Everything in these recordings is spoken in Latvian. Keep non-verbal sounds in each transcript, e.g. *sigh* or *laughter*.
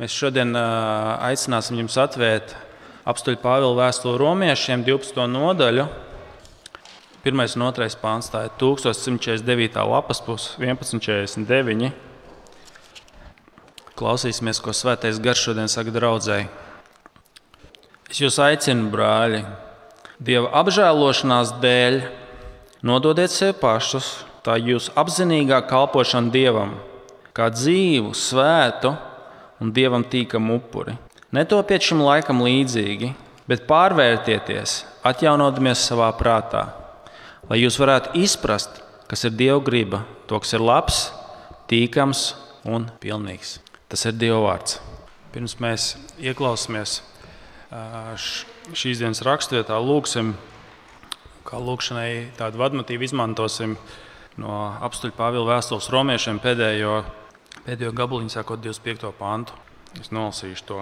Mēs šodien aicināsim jums atvērt apstuļu Pāvila vēstuli romiešiem 12. nodaļu. Pirmais un otrais pāns tā ir 1149. lapas puses, 1149. Klausīsimies, ko svētais garš šodien saka draudzēji. Es jūs aicinu, brāļi, Dieva apžēlošanās dēļ, nododiet sev pašus, tā jūsu apzinīgā kalpošana Dievam, kā dzīvu, svētu un Dievam tīkamu upuri. Netopiet šim laikam līdzīgi, bet pārvērtieties, atjaunodamies savā prātā, lai jūs varētu izprast, kas ir Dieva griba, to, kas ir labs, tīkams un pilnīgs. Tas ir Dieva vārds. Pirms mēs ieklausāmies šīs dienas raksturvietā, lūgsim, kā lūkšanai tādu vadmatīvu izmantosim no apstuļu Pāvila vēstules romiešiem pēdējo, pēdējo gabaliņu, sākot 25. pantu. Es nolasīšu to.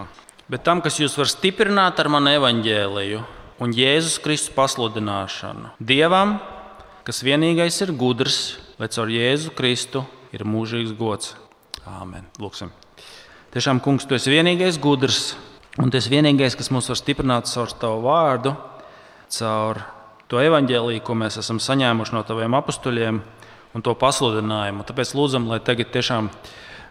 Bet tam, kas jūs var stiprināt ar manu evaņģēliju un Jēzus Kristus pasludināšanu, Dievam, kas vienīgais ir gudrs, lai caur Jēzu Kristu ir mūžīgs gods. Āmen. Lūksim. Tiešām, kungs, tu esi vienīgais gudrs, un tu esi vienīgais, kas mūs var stiprināt caur tavu vārdu, caur to evaņģēlīju, ko mēs esam saņēmuši no taviem apstuļiem un to pasludinājumu. Tāpēc lūdzam, lai tagad tiešām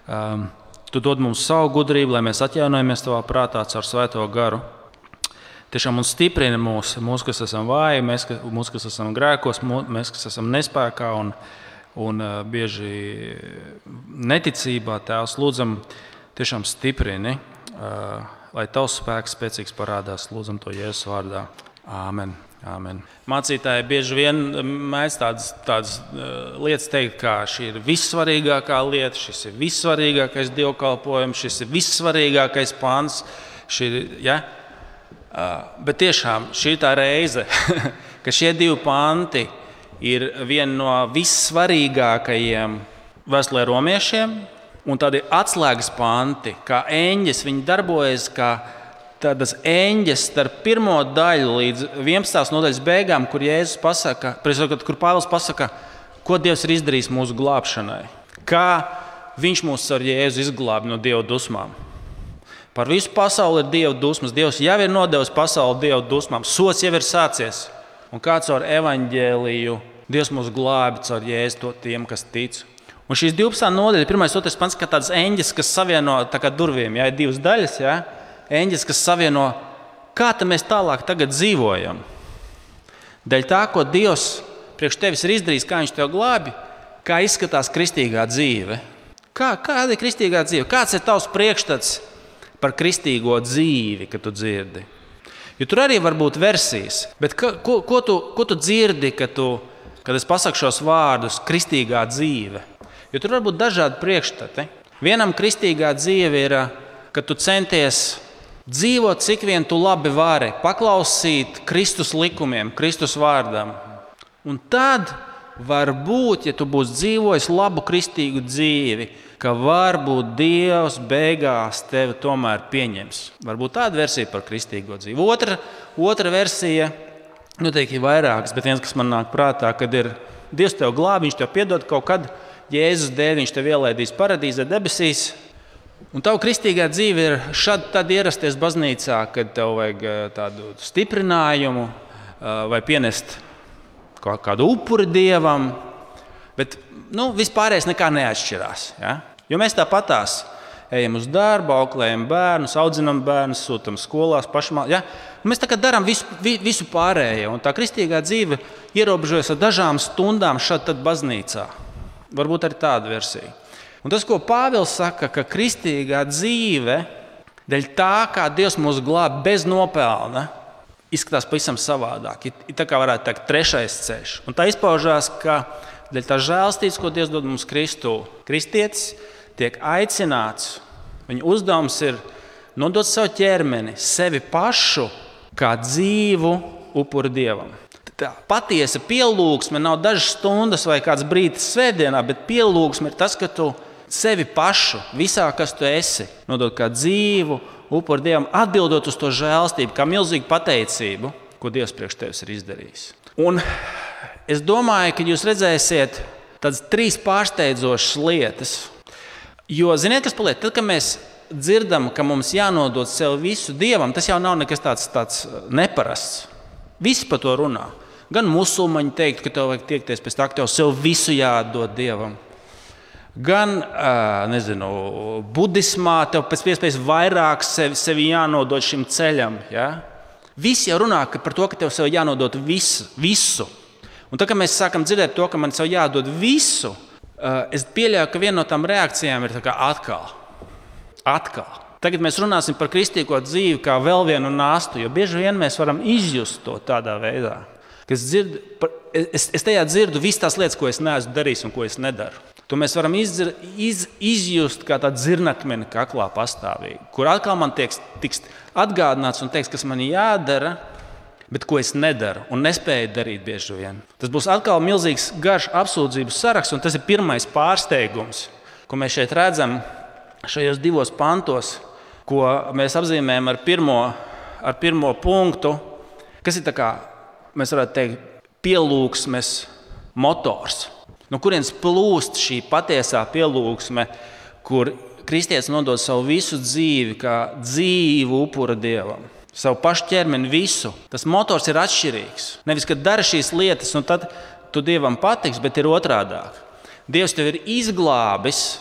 um, tu dod mums savu gudrību, lai mēs atjaunojamies tavā prātā caur svēto garu. Tiešām mums stiprina mūs, mūs kas esam vāji, mēs, mūs, kas esam grēkos, mēs, kas esam nespējā un, un uh, bieži neticībā. Tēvs, lūdzam, tiešām stiprini, lai tavs spēks spēcīgs parādās. Lūdzam to Jēzus vārdā. Āmen. Amen. Mācītāji bieži vien mēdz tādas, tādas uh, lietas teikt, ka šī ir vissvarīgākā lieta, šis ir vissvarīgākais dievkalpojums, šis ir vissvarīgākais pāns. Ir, ja? uh, bet tiešām šī ir tā reize, *laughs* ka šie divi panti ir viena no vissvarīgākajiem vēstulē romiešiem, Un tādi atslēgas panti, kā eņģis, viņi darbojas kā tādas eņģes starp pirmo daļu līdz 11. nodaļas beigām, kur Jēzus pasaka, kur Pāvils pasaka, ko Dievs ir izdarījis mūsu glābšanai. Kā Viņš mūs ar Jēzu izglāba no Dieva dusmām. Par visu pasauli ir Dieva dusmas. Dievs jau ir nodevis pasauli Dieva dusmām. Sots jau ir sācies. Un kāds ar evaņģēliju Dievs mūs glābi caur Jēzu tiem, kas tic. Un šīs 12 nodaļas, pirmais, otrais pants, kā tāds eņģis, kas savieno tā kā durvīm, ja ir divas daļas, ja? Eņģis, kas savieno, kā mēs tālāk dzīvojam. Dēļ tā, ko Dievs priekš tevis ir izdarījis, kā Viņš tev glābi, kā izskatās kristīgā dzīve. Kā, kāda ir kristīgā dzīve? Kāds ir tavs priekšstats par kristīgo dzīvi, kad tu dzirdi? Jo tur arī var būt versijas, bet ka, ko, ko, tu, ko tu dzirdi, kad, tu, kad es pasaku šos vārdus - kristīgā dzīve? Jo tur var būt dažādi priekšstati. Vienam kristīgā dzīve ir, ka tu centies dzīvot, cik vien tu labi vari, paklausīt Kristus likumiem, Kristus vārdam. Un tad varbūt, ja tu būsi dzīvojis labu kristīgu dzīvi, ka varbūt Dievs beigās tevi tomēr pieņems. Varbūt tāda versija par kristīgo dzīvi. Otra, otra versija, noteikti ir vairākas, bet viens, kas man nāk prātā, kad ir Dievs tev glābi, Viņš tev piedod kaut kad Jēzus dēļ viņš tev ielaidīs paradīzē debesīs. Un tava kristīgā dzīve ir šādi ierasties baznīcā, kad tev vajag eh, tādu stiprinājumu eh, vai pienest kādu upuri dievam. Bet nu, vispārējais nekā neatšķirās. Ja? Jo mēs tāpatās ejam uz darbu, auklējam bērnus, audzinām bērnus, sūtām skolās, pašmā. Ja? Mēs tā kā darām visu, visu pārējo. Un tā kristīgā dzīve ierobežojas ar dažām stundām šeit, baznīcā. Varbūt arī tāda versija. Un tas, ko Pāvils saka, ka kristīgā dzīve, dēļ tā, kā Dievs mūs glāb bez nopelna, izskatās pavisam savādāk. Ir tā kā varētu teikt, trešais ceļš. Un tā izpaužās, ka dēļ tā žēlstības, ko Dievs dod mums Kristū, kristietis tiek aicināts. Viņa uzdevums ir nodot savu ķermeni, sevi pašu, kā dzīvu upuri Dievam tā patiesa pielūgsme nav dažas stundas vai kāds brīdis svētdienā, bet pielūgsme ir tas, ka tu sevi pašu, visā, kas tu esi, nodod kā dzīvu, upuri Dievam, atbildot uz to žēlstību, kā milzīgu pateicību, ko Dievs priekš tevis ir izdarījis. Un es domāju, ka jūs redzēsiet tādas trīs pārsteidzošas lietas. Jo, ziniet, kas paliek? Tad, kad mēs dzirdam, ka mums jānodod sev visu dievam, tas jau nav nekas tāds, tāds neparasts. Visi par to runā. Gan musulmaņi teikt, ka tev vajag tiekties pēc tā, ka tev sev visu jādod dievam. Gan nezinu, budismā tev pēc iespējas vairāk sevi, sevi jānodod šim ceļam. Ja? Visi jau runā par to, ka tev sev jānodod visu. visu. Un tad, kad mēs sākam dzirdēt to, ka man sev jādod visu, es pieļauju, ka viena no tām reakcijām ir atkal. atkal. Tagad mēs runāsim par kristīgo dzīvi kā vēl vienu nāstu, jo bieži vien mēs varam izjust to tādā veidā. Es, dzirdu, es, es tajā dzirdu visas tās lietas, ko es neesmu darījis un ko es nedaru. To mēs varam izdzir, iz, izjust kā tādu zirnakmeni kaklā pastāvīgi, kur atkal man tieks, tiks atgādināts un teiks, kas man jādara, bet ko es nedaru un nespēju darīt bieži vien. Tas būs atkal milzīgs garš apsūdzību saraksts, un tas ir pirmais pārsteigums, ko mēs šeit redzam šajos divos pantos, ko mēs apzīmējam ar pirmo, ar pirmo punktu, kas ir kā, mēs varētu teikt, pielūgsmes motors. No kurienes plūst šī patiesā pielūgsme, kur kristietis nodod savu visu dzīvi, kā dzīvu upura dievam? Savu pašu ķermeni, visu. Tas motors ir atšķirīgs. Nevis, ka dara šīs lietas, un tad tu dievam patiks, bet ir otrādi. Dievs tevi ir izglābis,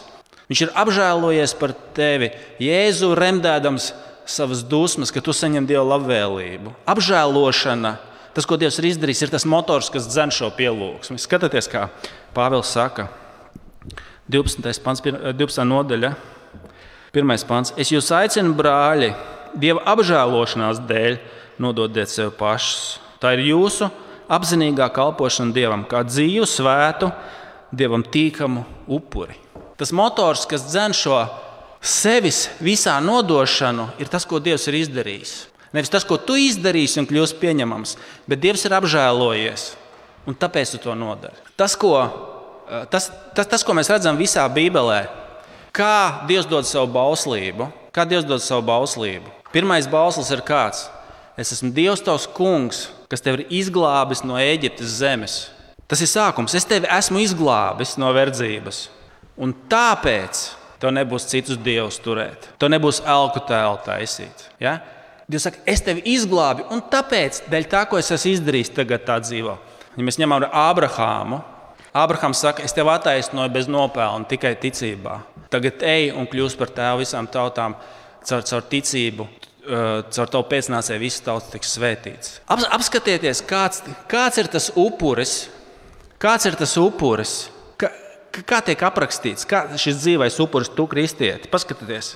viņš ir apžēlojies par tevi, Jēzu remdēdams savas dusmas, ka tu saņem Dieva labvēlību. Apžēlošana Tas, ko Dievs ir izdarījis, ir tas motors, kas dzen šo pielūgsmu. Skatieties, kā Pāvils saka, 12. Pants, 12. nodaļa, 1. pants. Es jūs aicinu, brāļi, Dieva apžēlošanās dēļ, nododiet sev pašus. Tā ir jūsu apzinīgā kalpošana Dievam, kā dzīvu, svētu, Dievam tīkamu upuri. Tas motors, kas dzen šo sevis visā nodošanu, ir tas, ko Dievs ir izdarījis. Nevis tas, ko tu izdarīsi un kļūsi pieņemams, bet Dievs ir apžēlojies. Un tāpēc tu to nodari. Tas, ko, eh, tas, tas, tas, ko mēs redzam visā Bībelē, kā Dievs dod savu bauslību. Kā Dievs dod savu bauslību? Pirmais bauslis ir kāds? Es esmu Dievs, tavs kungs, kas tevi ir izglābis no Eģiptes zemes. Tas ir sākums. Es tevi esmu izglābis no verdzības. Un tāpēc tev nebūs citus dievus turēt. Tev nebūs elku tēlu taisīt. Ja? Dievs saka, es tevi izglābi, un tāpēc, dēļ tā, ko es esmu izdarījis, tagad tā dzīvo. Ja mēs ņemam Ābrahāmu, Ābrahāms saka, es tevi attaisnoju bez nopelna, tikai ticībā. Tagad ej un kļūsi par tēvu visām tautām caur, caur ticību. Caur to pēcnācēju visas tautas tiks svētīts. Ap, apskatieties, kāds, kāds ir tas upuris, kāds ir tas upuris, kā, kā tiek aprakstīts, kā šis dzīvais upuris, tu kristieti. Paskatieties!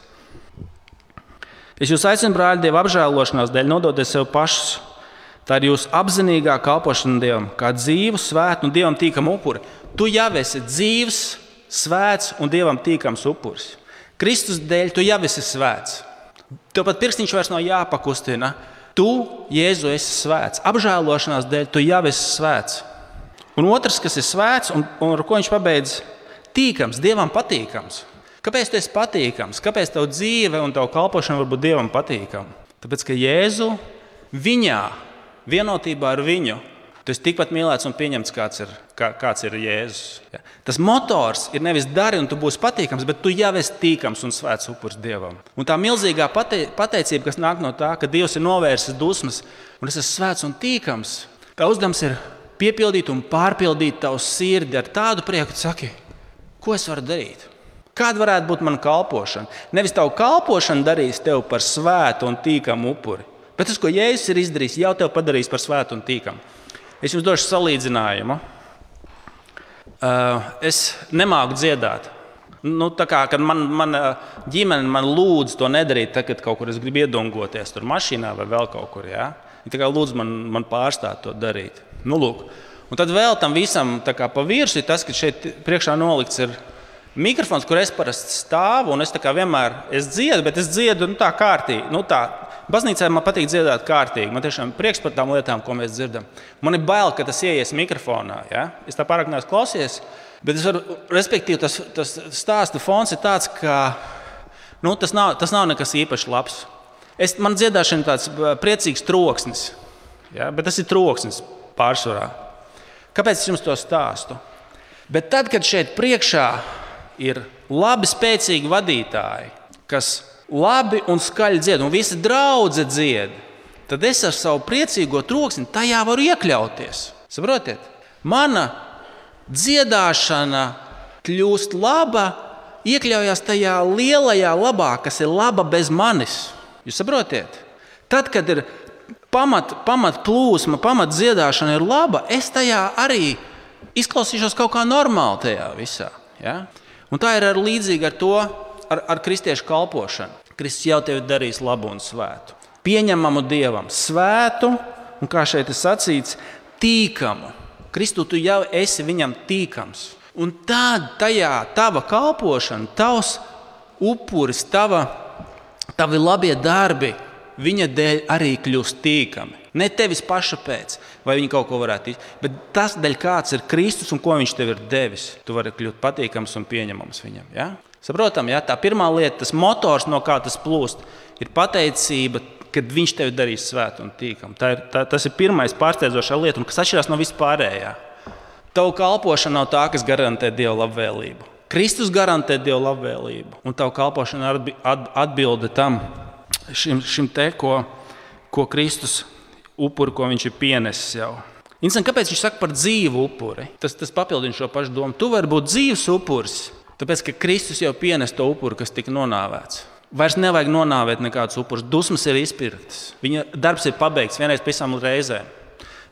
Es jūs aicinu, brāļi, Dieva apžēlošanās dēļ nododiet sev pašus. Tā ir jūsu apzinīgā kalpošana Dievam, kā dzīvu, svētu un Dievam tīkamu upuri. Tu jau esi dzīves, svēts un Dievam tīkams upuris. Kristus dēļ tu jau esi svēts. Tev pat pirkstiņš vairs nav jāpakustina. Tu, Jēzu, esi svēts. Apžēlošanās dēļ tu jau esi svēts. Un otrs, kas ir svēts un, un ar ko viņš pabeidz, tīkams, Dievam patīkams. Kāpēc tas ir patīkams? Kāpēc tev dzīve un tavu kalpošana var būt Dievam patīkama? Tāpēc, ka Jēzu viņā, vienotībā ar viņu, tu esi tikpat mīlēts un pieņemts, kāds ir, kā, kāds ir Jēzus. Ja. Tas motors ir nevis dari, un tu būsi patīkams, bet tu jau esi tīkams un svēts upuris Dievam. Un tā milzīgā pate, pateicība, kas nāk no tā, ka Dievs ir novērsis dusmas, un es esmu svēts un tīkams, tā uzdevums ir piepildīt un pārpildīt tavu sirdi ar tādu prieku, ka saki, ko es varu darīt. Kāda varētu būt mana kalpošana? Nevis tavu kalpošanu darīs tevi par svētu un tīkamu upuri, bet tas, ko Jēzus ir izdarījis, jau tevi padarīs par svētu un tīkamu. Es jums došu salīdzinājumu. Uh, es nemāku dziedāt. Nu, kā, kad man, man ģimene man lūdz to nedarīt, tad, kad kaut kur es gribu iedongoties, tur mašīnā vai vēl kaut kur. Ja? Viņa lūdz man, man pārstāt to darīt. Nu, lūk. un tad vēl tam visam pa virsmu ir tas, ka šeit priekšā nolikts ir mikrofons, kur es parasti stāvu, un es vienmēr es dziedu, bet es dziedu nu, tā kārtīgi. Nu, tā. Baznīcā man patīk dziedāt kārtīgi. Man tiešām prieks par tām lietām, ko mēs dzirdam. Man ir bail, ka tas ienāks mikrofonā. Ja? Es tā pārāk neesmu klausies. Bet es varu, respektīvi, tas, tas stāsta fons ir tāds, ka nu, tas, nav, tas nav nekas īpaši labs. Es, man dziedāšana ir tāds priecīgs troksnis, ja? bet tas ir troksnis pārsvarā. Kāpēc es jums to stāstu? Bet tad, kad šeit priekšā ir labi, spēcīgi vadītāji, kas labi un skaļi dzied, un visa draudzene dzied, tad es ar savu priecīgo troksni tajā varu iekļauties. Saprotiet? Mana dziedāšana kļūst laba, iekļaujas tajā lielajā labā, kas ir laba bez manis. Jūs saprotiet? Tad, kad ir pamat, pamat plūsma, pamat dziedāšana ir laba, es tajā arī izklausīšos kaut kā normāli tajā visā. Ja? Un tā ir ar līdzīga ar to, ar, ar kristiešu kalpošanu. Kristus jau tevi darīs labu un svētu. Pieņemamu dievam, svētu, un kā šeit ir sacīts, tīkamu. Kristu tu jau esi viņam tīkams. Un tad tajā tava kalpošana, tavs upuris, tava, tavi labie darbi, viņa dēļ arī kļūst tīkami. Ne tevis paša pēc, vai viņi kaut ko varētu izdarīt, bet tas dēļ, kāds ir Kristus un ko viņš tev ir devis. Tu vari kļūt patīkams un pieņemams viņam. Ja? Saprotam, ja? tā pirmā lieta, tas motors, no kā tas plūst, ir pateicība, kad viņš tevi darīs svētu un tīkamu. Tā ir, tā, tas ir pirmais pārsteidzošā lieta, kas atšķirās no vispārējā. Tava kalpošana nav tā, kas garantē Dieva labvēlību. Kristus garantē Dieva labvēlību, un tava kalpošana atbilde tam, šim, šim te, ko, ko Kristus upuri, ko viņš ir pienesis jau. Interesanti, kāpēc viņš saka par dzīvu upuri? Tas, tas papildina šo pašu domu. Tu vari būt dzīves upuris, tāpēc ka Kristus jau pienes to upuri, kas tika nonāvēts. Vairs nevajag nonāvēt nekādus upurus. Dusmas ir izpirktas. Viņa darbs ir pabeigts vienreiz pavisam reizēm.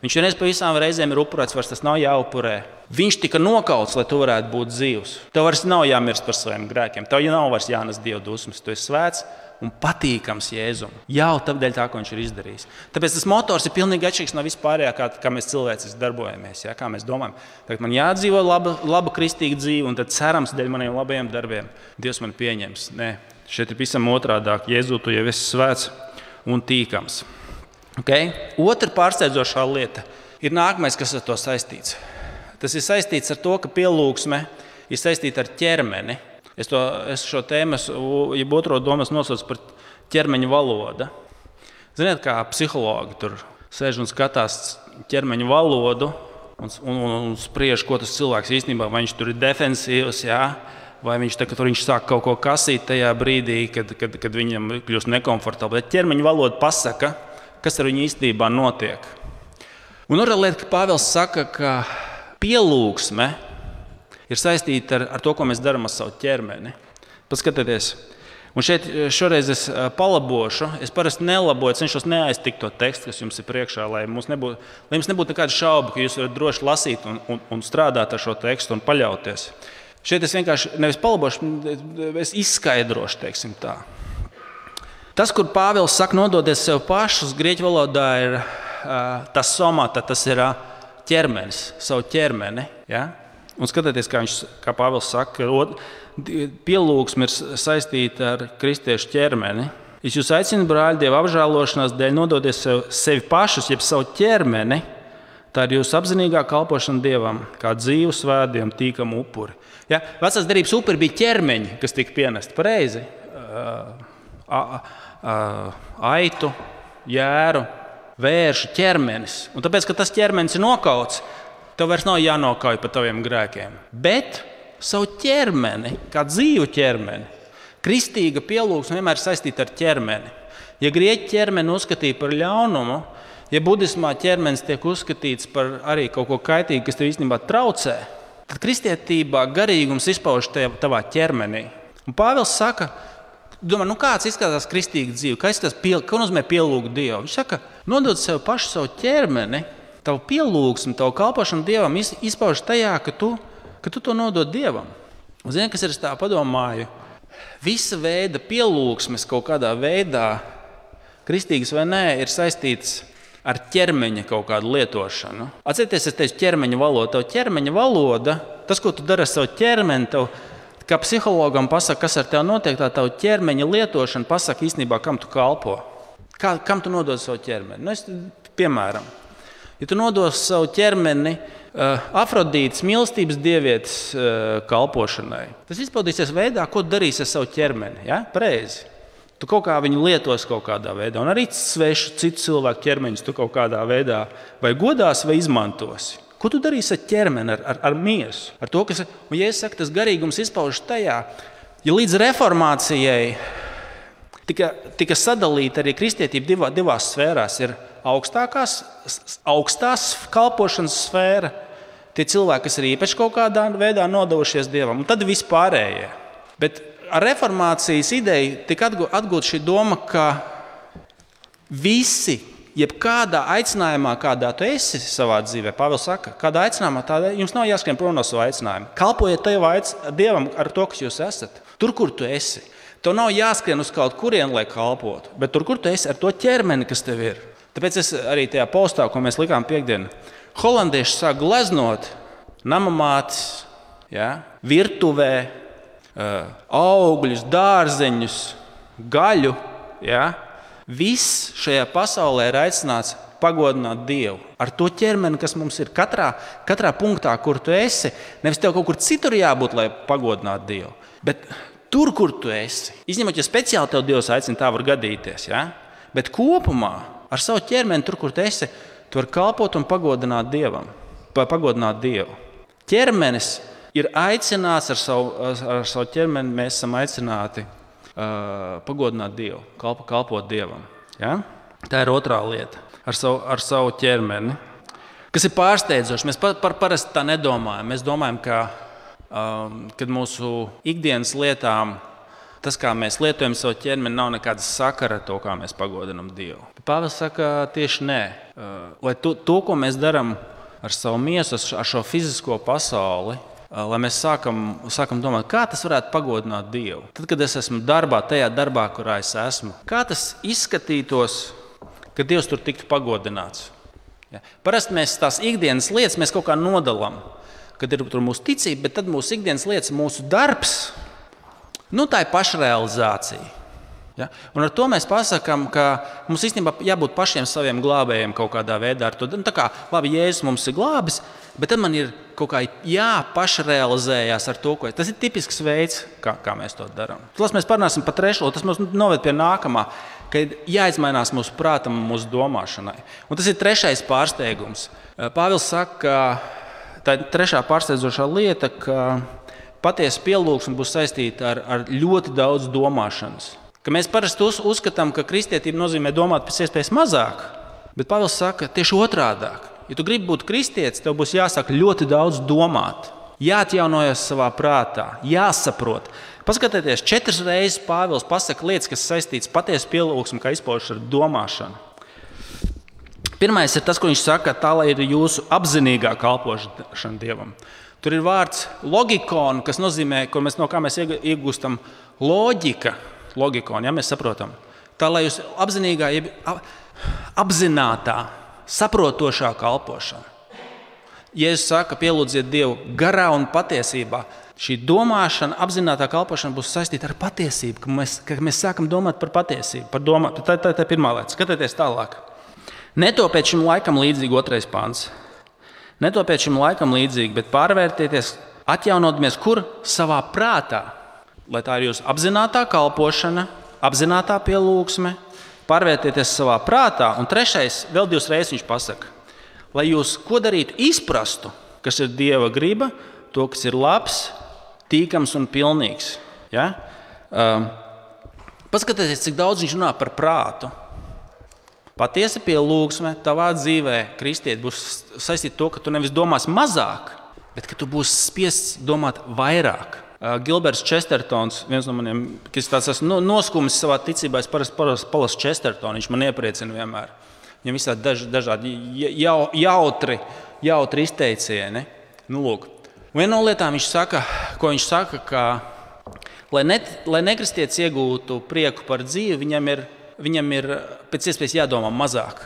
Viņš vienreiz pa visām reizēm ir upurēts, vairs tas nav jāupurē. Viņš tika nokauts, lai tu varētu būt dzīvs. Tev vairs nav jāmirst par saviem grēkiem. Tev jau nav vairs jānes dieva dusmas. Tu esi svēts un patīkams Jēzum. Jau tādēļ, tā, ko viņš ir izdarījis. Tāpēc tas motors ir pilnīgi atšķirīgs no vispārējā, kā, kā mēs cilvēciski darbojamies. Ja, kā mēs domājam, tagad man jādzīvo laba, laba kristīga dzīve, un tad cerams, dēļ maniem labajiem darbiem Dievs man pieņems. Nē, šeit ir visam otrādi. Jēzu, tu jau esi svēts un tīkams. Okay? Otra pārsteidzošā lieta ir nākamais, kas ar to saistīts. Tas ir saistīts ar to, ka pielūgsme ir saistīta ar ķermeni. Es, to, es šo tēmu, jeb otro domu nosaucu par ķermeņa valodu. Ziniet, kā psihologi tur sēž un skatās ķermeņa valodu un, un, un, un spriež, ko tas cilvēks īstenībā vai viņš tur ir defensīvs. Jā? Vai viņš, tā, viņš sāk kaut ko kasīt tajā brīdī, kad, kad, kad viņam kļūst nekomfortabli. Bet ķermeņa valoda pasaka, kas ar viņu īstenībā notiek. Un otra lieta, ka Pāvils saka, ka pielūgsme ir saistīta ar, ar to, ko mēs darām ar savu ķermeni. Paskatieties, un šeit šoreiz es palabošu. Es parasti nelaboju, cenšos neaiztikt to tekstu, kas jums ir priekšā, lai, nebūtu, lai jums nebūtu nekāda šauba, ka jūs varat droši lasīt un, un, un strādāt ar šo tekstu un paļauties. Šeit es vienkārši nevis palabošu, es izskaidrošu, teiksim tā. Tas, kur Pāvils saka, nododies sev pašus, grieķu valodā ir uh, tas somata, tas ir uh, ķermenis, savu ķermeni. Ja? Un skatieties, kā, viņš, kā Pāvils saka, pielūgsme ir saistīta ar kristiešu ķermeni. Es jūs aicinu, brāļi, Dieva apžēlošanās dēļ nododiet sev, sevi pašus, jeb savu ķermeni. Tā ir jūsu apzinīgā kalpošana Dievam, kā dzīvu svētdienas tīkamu upuri. Ja? Vecās darbības upuri bija ķermeņi, kas tika pienesti pareizi. Aitu, jēru, vēršu ķermenis. Un tāpēc, ka tas ķermenis ir nokauts, tev vairs nav jānokauj par taviem grēkiem. Bet savu ķermeni, kā dzīvu ķermeni, kristīga pielūgsme vienmēr ir saistīta ar ķermeni. Ja grieķi ķermeni uzskatīja par ļaunumu, ja budismā ķermenis tiek uzskatīts par arī kaut ko kaitīgu, kas tev īstenībā traucē, tad kristietībā garīgums izpaužas tavā ķermenī. Un Pāvils saka, ka Domā, nu kāds izskatās kristīga dzīve? Kas tas piel, nozīmē pielūgt Dievu? Viņš saka, nodod sev pašu savu ķermeni, tavu pielūgsmu, tavu kalpošanu Dievam izpaužas tajā, ka tu, ka tu to nodod Dievam. Zini, kas ir tā padomāju? Visa veida pielūgsmes kaut kādā veidā, kristīgas vai nē, ir saistīts ar ķermeņa kaut kādu lietošanu. Atcerieties, es teicu, ķermeņa valoda. Tev ķermeņa valoda, tas, ko tu dari ar savu ķermeni, tev, kā psihologam pasaka, kas ar tevi notiek, tā tava ķermeņa lietošana pasaka īstenībā, kam tu kalpo. Kā, kam tu nodod savu ķermeni? Nu, es, piemēram, ja tu nodod savu ķermeni uh, Afrodītas mīlestības dievietes uh, kalpošanai, tas izpaudīsies veidā, ko tu darīsi ar savu ķermeni. Ja? Pareizi. Tu kaut kā viņu lietos kaut kādā veidā, un arī svešu citu cilvēku ķermeņus tu kaut kādā veidā vai godās vai izmantosi. Ko tu darīsi ar ķermeni, ar, ar, ar miesu? Ar to, kas, un, ja es saku, tas garīgums izpaužas tajā, ja līdz reformācijai tika, tika sadalīta arī kristietība divā, divās sfērās. Ir augstākās, augstās kalpošanas sfēra, tie cilvēki, kas ir īpaši kaut kādā veidā nodevušies dievam, un tad vispārējie. Bet ar reformācijas ideju tika atgūta šī doma, ka visi jebkādā aicinājumā, kādā tu esi savā dzīvē, Pāvils saka, kādā aicinājumā tādā jums nav jāskrien prom no sava aicinājuma. Kalpojiet tev Dievam ar to, kas jūs esat, tur, kur tu esi. Tev nav jāskrien uz kaut kurienu, lai kalpotu, bet tur, kur tu esi, ar to ķermeni, kas tev ir. Tāpēc es arī tajā postā, ko mēs likām piekdienā, holandieši sāk gleznot namamātes, ja, virtuvē, augļus, dārzeņus, gaļu. Ja. Viss šajā pasaulē ir aicināts pagodināt Dievu. Ar to ķermeni, kas mums ir katrā, katrā punktā, kur tu esi, nevis tev kaut kur citur jābūt, lai pagodinātu Dievu. Bet Tur, kur tu esi. Izņemot, ja speciāli tev Dievs aicina, tā var gadīties. Ja? Bet kopumā ar savu ķermeni, tur, kur tu esi, tu vari kalpot un pagodināt Dievam. Pagodināt Dievu. Ķermenis ir aicināts ar savu, ar savu ķermeni, mēs esam aicināti uh, pagodināt Dievu, kalpo, kalpot Dievam. Ja? Tā ir otrā lieta ar savu, ar savu ķermeni. Kas ir pārsteidzoši, mēs par, par parasti tā nedomājam. Mēs domājam, ka Um, mūsu ikdienas lietām tas, kā mēs lietojam savu ķermeni, nav nekāda sakara ar to, kā mēs pagodinām Dievu. Pāvils saka, tieši nē. Lai to, to ko mēs darām ar savu miesu, ar šo fizisko pasauli, lai mēs sākam, sākam domāt, kā tas varētu pagodināt Dievu. Tad, kad es esmu darbā, tajā darbā, kurā es esmu, kā tas izskatītos, ka Dievs tur tiktu pagodināts. Ja? Parasti mēs tās ikdienas lietas kaut kā nodalām kad ir mūsu ticība, bet tad mūsu ikdienas lietas, mūsu darbs, nu, tā ir pašrealizācija. Ja? Un ar to mēs pasakām, ka mums īstenībā jābūt pašiem saviem glābējiem kaut kādā veidā. Nu, tā kā labi, Jēzus mums ir glābis, bet tad man ir kaut kā jāpašrealizējas ar to, ko tas ir tipisks veids, kā, kā mēs to darām. Tas mēs parunāsim par trešo, tas mums noved pie nākamā. Kad jāizmainās mūsu prātam un mūsu domāšanai. Un tas ir trešais pārsteigums. Pāvils saka, ka Tā ir trešā pārsteidzošā lieta, ka patiesa pielūgsme būs saistīta ar, ar ļoti daudz domāšanas. Ka mēs parasti uz, uzskatām, ka kristietība nozīmē domāt pēc iespējas mazāk, bet Pāvils saka tieši otrādi. Ja tu gribi būt kristietis, tev būs jāsāk ļoti daudz domāt, jāatjaunojas savā prātā, jāsaprot. Paskatieties, četras reizes Pāvils pasakā lietas, kas saistītas patiesi pielūgsmu, kā izpaužas ar domāšanu. Pirmais ir tas, ko viņš saka, tā lai ir jūsu apzinīgā kalpošana Dievam. Tur ir vārds logikon, kas nozīmē, mēs, no kā mēs iegūstam loģika, logikon, ja mēs saprotam. Tā lai jūs apzinīgā, apzinātā, saprotošā kalpošana. Jēzus saka, pielūdziet Dievu garā un patiesībā. Šī domāšana, apzināta kalpošana būs saistīta ar patiesību, ka mēs, ka mēs sākam domāt par patiesību. Par domā, tā ir pirmā lieta. Skatieties tālāk. Netopiet šim laikam līdzīgi otrais pāns. Netopiet šim laikam līdzīgi, bet pārvērtieties, atjaunoties kur savā prātā. Lai tā ir jūsu apzināta kalpošana, apzināta pielūgsme, pārvērtieties savā prātā. Un trešais, vēl divas reizes viņš pasaka, lai jūs ko darītu, izprastu, kas ir Dieva griba, to, kas ir labs, tīkams un pilnīgs. Ja? Um, paskatieties, cik daudz viņš runā par prātu. Patiesa pielūgsme tavā dzīvē, kristieti, būs saistīta ar to, ka tu nevis domās mazāk, bet ka tu būsi spiests domāt vairāk. Gilberts Chestertons, viens no maniem, kas tāds esmu noskumis savā ticībā, es parasti palasu Chestertonu, viņš man iepriecina vienmēr. Viņam visādi daž, dažādi jau, jautri, jautri izteicieni. Nu, lūk. Viena no lietām viņš saka, ko viņš saka, ka, lai, ne, lai nekristietis iegūtu prieku par dzīvi, viņam ir viņam ir pēc iespējas jādomā mazāk.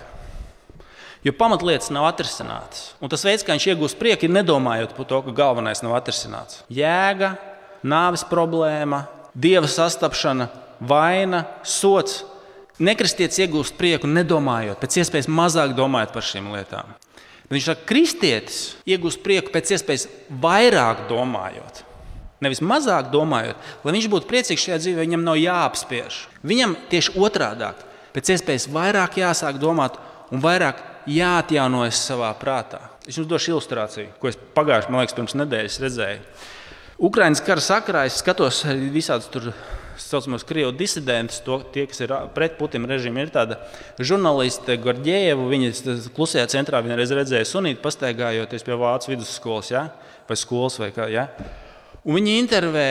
Jo pamatlietas nav atrisinātas. Un tas veids, kā viņš iegūst prieku, ir nedomājot par to, ka galvenais nav atrisināts. Jēga, nāves problēma, dieva sastapšana, vaina, sots. Nekristietis iegūst prieku, nedomājot, pēc iespējas mazāk domājot par šīm lietām. Bet viņš saka, ka kristietis iegūst prieku pēc iespējas vairāk domājot. Nevis mazāk domājot, lai viņš būtu priecīgs šajā dzīvē, viņam nav jāapspiež. Viņam tieši otrādi - pēc iespējas vairāk jāsāk domāt un vairāk jāatjaunojas savā prātā. Es jums došu ilustrāciju, ko es pagājušajā, man liekas, pirms nedēļas redzēju. Ukraiņas kara sakarā es skatos visādus tur saucamos krievu disidentus, to, tie, kas ir pret Putina režīmu, ir tāda žurnāliste Gorģieva. Viņa klusajā centrā vienreiz redzēja sunīti pastaigājoties pie Vācijas vidusskolas ja? vai skolas vai kā. Ja? Un viņi intervē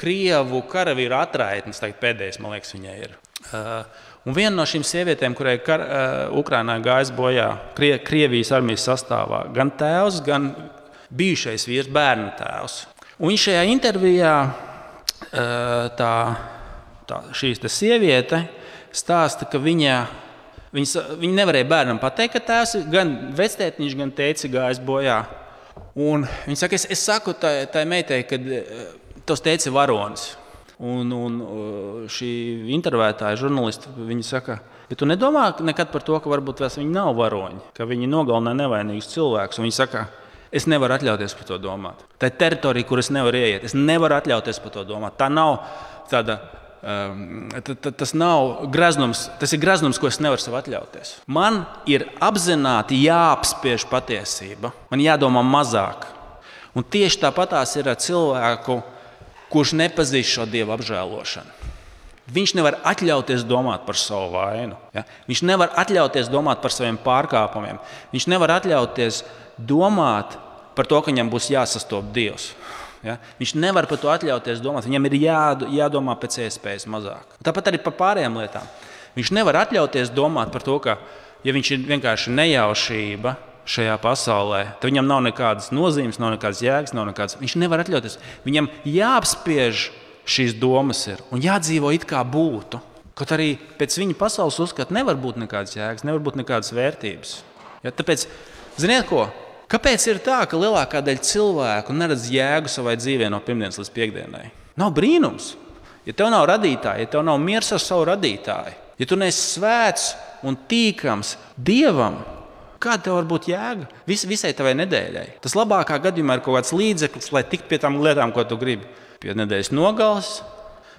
krievu karavīru atraitnes, pēdējais, man liekas, viņai ir. Uh, un viena no šīm sievietēm, kurai kar, uh, Ukrainā gājis bojā Krie, Krievijas armijas sastāvā, gan tēvs, gan bijušais vīrs, bērnu tēvs. Un viņš šajā intervijā tā, tā šī sieviete stāsta, ka viņa, viņa, viņa nevarēja bērnam pateikt, ka tēvs gan vectētiņš, gan teica gājis bojā. Un viņa saka, es, es saku tai, tai meitai, ka tas teica varonis. Un, un šī intervētāja žurnāliste saka, bet tu nedomā nekad par to, ka varbūt viņi nav varoņi, ka viņi nogalina nevainīgus cilvēkus. Viņa saka, Es nevaru atļauties par to domāt. Tā ir teritorija, kur es nevaru ieiet. Es nevaru atļauties par to domāt. Tā nav tāda. Um, tas nav graznums, tas ir graznums, ko es nevaru sev atļauties. Man ir apzināti jāapspiež patiesība, man jādomā mazāk. Un tieši tāpatās ir ar cilvēku, kurš nepazīst šo dievu apžēlošanu. Viņš nevar atļauties domāt par savu vainu. Ja? Viņš nevar atļauties domāt par saviem pārkāpumiem. Viņš nevar atļauties domāt par to, ka viņam būs jāsastopas Dievs. Ja? Viņš nevar par to atļauties domāt. Viņam ir jā, jādomā pēc iespējas mazāk. Tāpat arī par pārējām lietām. Viņš nevar atļauties domāt par to, ka, ja viņš ir vienkārši nejaušība šajā pasaulē, tad viņam nav nekādas nozīmes, nav nekādas jēgas, nav nekādas. Viņš nevar atļauties. Viņam jāapspiež šīs domas ir, un jādzīvo it kā būtu. Kaut arī pēc viņa pasaules uzskata nevar būt nekādas jēgas, nevar būt nekādas vērtības. Ja, tāpēc, ziniet, ko? Kāpēc ir tā, ka lielākā daļa cilvēku neredz jēgu savai dzīvē no pirmdienas līdz piekdienai? Nav brīnums. Ja tev nav radītāja, ja tev nav miers ar savu radītāju, ja tu neesi svēts un tīkams Dievam, kāda tev var būt jēga Vis, visai tavai nedēļai? Tas labākā gadījumā ir kaut kāds līdzeklis, lai tiktu pie tām lietām, ko tu gribi. Pie nedēļas nogales,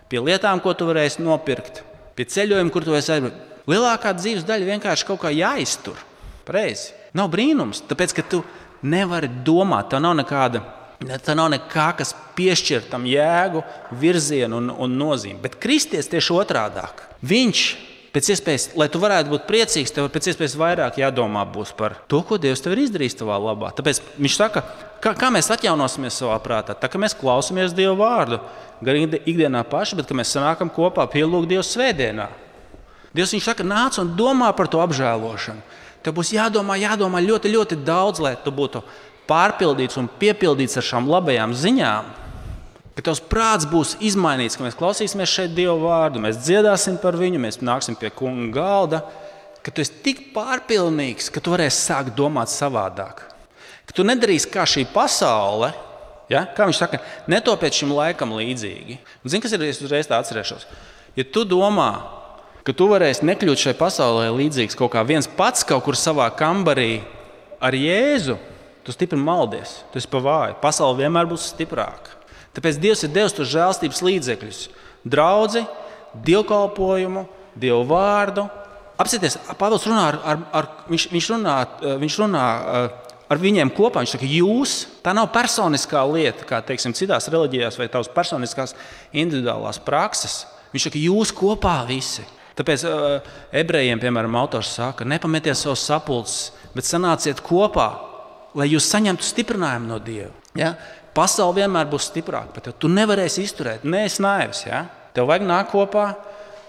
pie lietām, ko tu varēsi nopirkt, pie ceļojuma, kur tu esi aizbraucis. Lielākā dzīves daļa vienkārši kaut kā jāiztur. Pareizi. Nav brīnums, tāpēc ka tu nevari domāt, tev nav nekāda. Tā nav nekā, kas piešķir tam jēgu, virzienu un, un nozīmi. Bet Kristus tieši otrādi. Viņš, pēc iespējas, lai tu varētu būt priecīgs, tev pēc iespējas vairāk jādomā par to, ko Dievs tev ir izdarījis savā labā. Tāpēc viņš saka, kā, kā mēs atjaunosimies savā prātā, tā kā mēs klausāmies Dieva vārdu, gan ikdienā paši, bet mēs sanākam kopā pielūgt Dievu svētdienā. Dievs viņš saka, nāc un domā par to apžēlošanu. Tev būs jādomā, jādomā ļoti, ļoti daudz, lai tu būtu pārpildīts un piepildīts ar šām labajām ziņām. Ka tavs prāts būs izmainīts, ka mēs klausīsimies šeit Dieva vārdu, mēs dziedāsim par viņu, mēs nāksim pie kunga galda. Ka tu esi tik pārpilnīgs, ka tu varēsi sākt domāt savādāk. Ka tu nedarīsi kā šī pasaule, ja? kā viņš saka, netopiet šim laikam līdzīgi. Zini, kas ir? Es uzreiz tā atcerēšos. Ja tu domā, ka tu varēsi nekļūt šai pasaulē līdzīgs kaut kā viens pats kaut kur savā kambarī ar Jēzu, tu stipri maldies, tu esi pa vāju. Pasaule vienmēr būs stiprāka. Tāpēc Dievs ir devis tos žēlstības līdzekļus, draugu, dievkalpojumu, dievu vārdu. Apsieties, Pāvils runā ar, ar, ar viņš, viņš runā, viņš runā ar viņiem kopā. Viņš saka, jūs, tā nav personiskā lieta, kā teiksim, citās reliģijās, vai tavas personiskās individuālās prakses. Viņš saka, jūs kopā visi. Tāpēc uh, ebrejiem, piemēram, autors saka, nepametiet savus sapulces, bet sanāciet kopā, lai jūs saņemtu stiprinājumu no Dieva. Ja? Pasaule vienmēr būs stiprāka par tevi. Tu nevarēsi izturēt, nē, es naivs. Ja? Tev vajag nākt kopā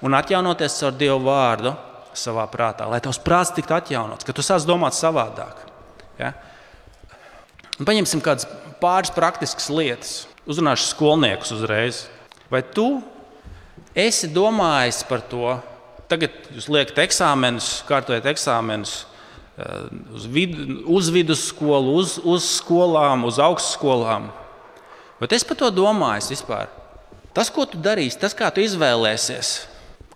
un atjaunoties ar Dieva vārdu savā prātā, lai tavs prāts tiktu atjaunots, ka tu sāc domāt savādāk. Ja? Un paņemsim kādas pāris praktiskas lietas. Uzrunāšu skolniekus uzreiz. Vai tu esi domājis par to, Tagad jūs liekat eksāmenus, kārtojat eksāmenus eh, uz, vid, uz vidusskolu, uz, uz skolām, uz augstskolām. Bet es par to domāju vispār. Tas, ko tu darīsi, tas, kā tu izvēlēsies,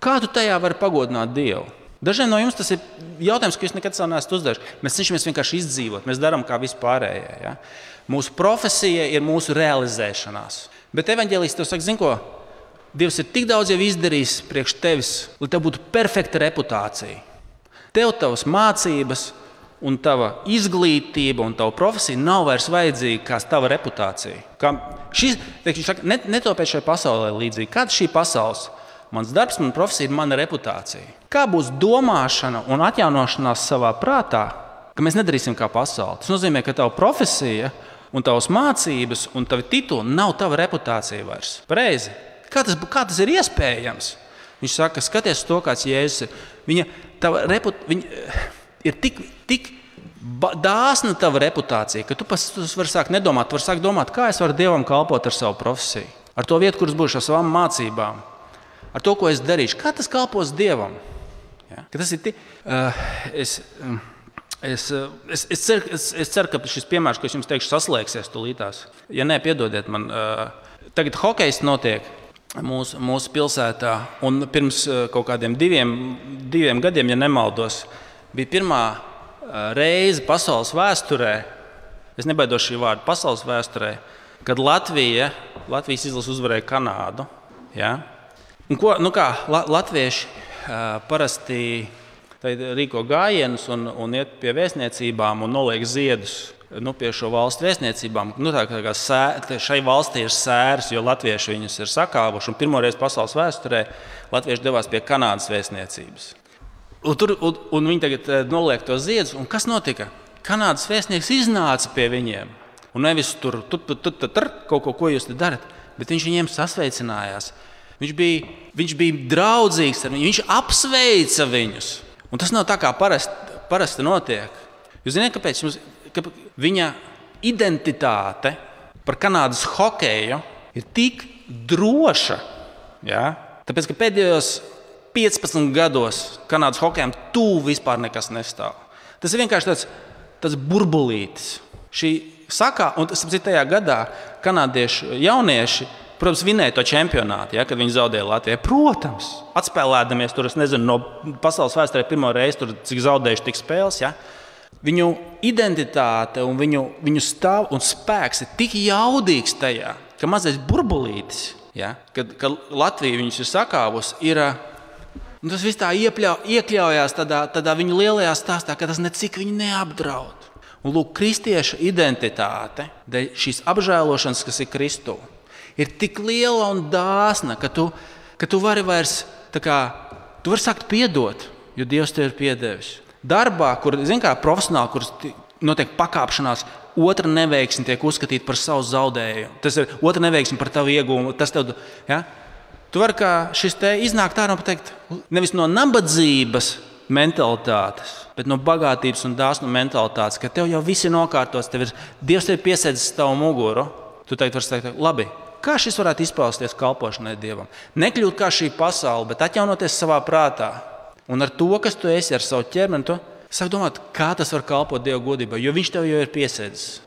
kā tu tajā vari pagodināt Dievu. Dažiem no jums tas ir jautājums, ko jūs nekad neesat uzdevuši. Mēs cenšamies vienkārši izdzīvot, mēs darām kā vispārējie. Ja? Mūsu profesija ir mūsu realizēšanās. Bet evanģēlīs tev saka, zini, ko? Dievs ir tik daudz jau izdarījis priekš tevis, lai tev būtu perfekta reputācija. Tev tavas mācības, un tava izglītība un tava profesija nav vairs vajadzīga kā tava reputācija. Kā šis, teikšu, saka, net, netopēt šai pasaulē līdzīgi. Kāda šī pasaules? Mans darbs, mana profesija ir mana reputācija. Kā būs domāšana un atjaunošanās savā prātā, ka mēs nedarīsim kā pasaule? Tas nozīmē, ka tava profesija, un tavas mācības un tavi tituli nav tava reputācija vairs. Pareizi. Kā tas, kā tas ir iespējams? Viņš saka, skaties to, kāds Jēzus ir. Viņa, reput, viņa ir tik, tik dāsna tava reputācija, ka tu pats vari sākt nedomāt. Tu vari sākt domāt, kā es varu Dievam kalpot ar savu profesiju, ar to vietu, kuras būšu ar savām mācībām, ar to, ko es darīšu. Kā tas kalpos Dievam? Ja? Ka tas ir tik. Uh, es, uh, Es, es, es, ceru, es, es ceru, ka šis piemērs, ko es jums teikšu, saslēgsies tūlītās. Ja nē, piedodiet man, uh, tagad hokejs notiek mūsu, mūsu pilsētā. Un pirms uh, kaut kādiem diviem, diviem gadiem, ja nemaldos, bija pirmā uh, reize pasaules vēsturē, es nebaidos šī vārda, pasaules vēsturē, kad Latvija, Latvijas izlase uzvarēja Kanādu. Ja? Un ko, nu kā, la, latvieši parasti rīko gājienus un, un iet pie vēstniecībām un noliek ziedus. Nu, pie šo valstu vēstniecībām. Nu, tā kā sē, šai valstī ir sērs, jo latvieši viņus ir sakāvuši. Pirmo reizi pasaules vēsturē latvieši devās pie Kanādas vēstniecības. Un, tur, un, un viņi tagad eh, noliek to ziedus. Kas notika? Kanādas vēstnieks iznāca pie viņiem. Un nevis tur, tur, tur, tur, tur, tur kaut ko, ko jūs darat, bet viņš viņiem sasveicinājās. Viņš bija, viņš bija draudzīgs ar viņiem, viņš apsveica viņus. Un tas nav tā, kā parasti, parasti notiek. Jūs zināt, kāpēc? Jums, ka viņa identitāte par Kanādas hokeju ir tik droša. Ja? Tāpēc, ka pēdējos 15 gados Kanādas hokejam tuvu vispār nekas nestāv. Tas ir vienkārši tāds, tāds burbulītis. Šī sakā, un tas ir tajā gadā, kanādiešu jaunieši Protams, vinēja to čempionātu, ja, kad viņi zaudēja Latvijai. Protams, atspēlēdamies tur, nezinu, no pasaules vēsturē pirmo reizi, tur, cik zaudējuši tik spēles. Ja. Viņu identitāte, un viņu, viņu stāv un spēks ir tik jaudīgs tajā, ka mazais burbulītis, ja, kad, kad Latvija viņus ir sakāvusi, ir. Un tas viss tā iepļau, iekļaujās tādā, tādā viņa lielajā stāstā, ka tas necik viņu neapdraud. Un lūk, kristieša identitāte, šīs apžēlošanas, kas ir Kristū, ir tik liela un dāsna, ka tu, ka tu vari vairs kā, tu vari sākt piedot, jo Dievs tev ir piedevis. Darbā, kur kā, profesionāli, kur notiek pakāpšanās, otra neveiksme tiek uzskatīta par savu zaudējumu. Tas ir otra neveiksme par tavu iegūmu. Tev, ja? Tu vari kā šis te iznākt ārā un pateikt, nevis no nabadzības mentalitātes, bet no bagātības un dāsnu mentalitātes, ka tev jau viss ir nokārtots, tev ir Dievs ir piesēdzis tavu muguru. Tu teikt, teikt, labi, Kā šis varētu izpausties kalpošanai Dievam? Nekļūt kā šī pasaule, bet atjaunoties savā prātā. Un ar to, kas tu esi ar savu ķermeni, tu sāk domāt, kā tas var kalpot Dieva godībai, jo Viņš tev jau ir piesēdzis.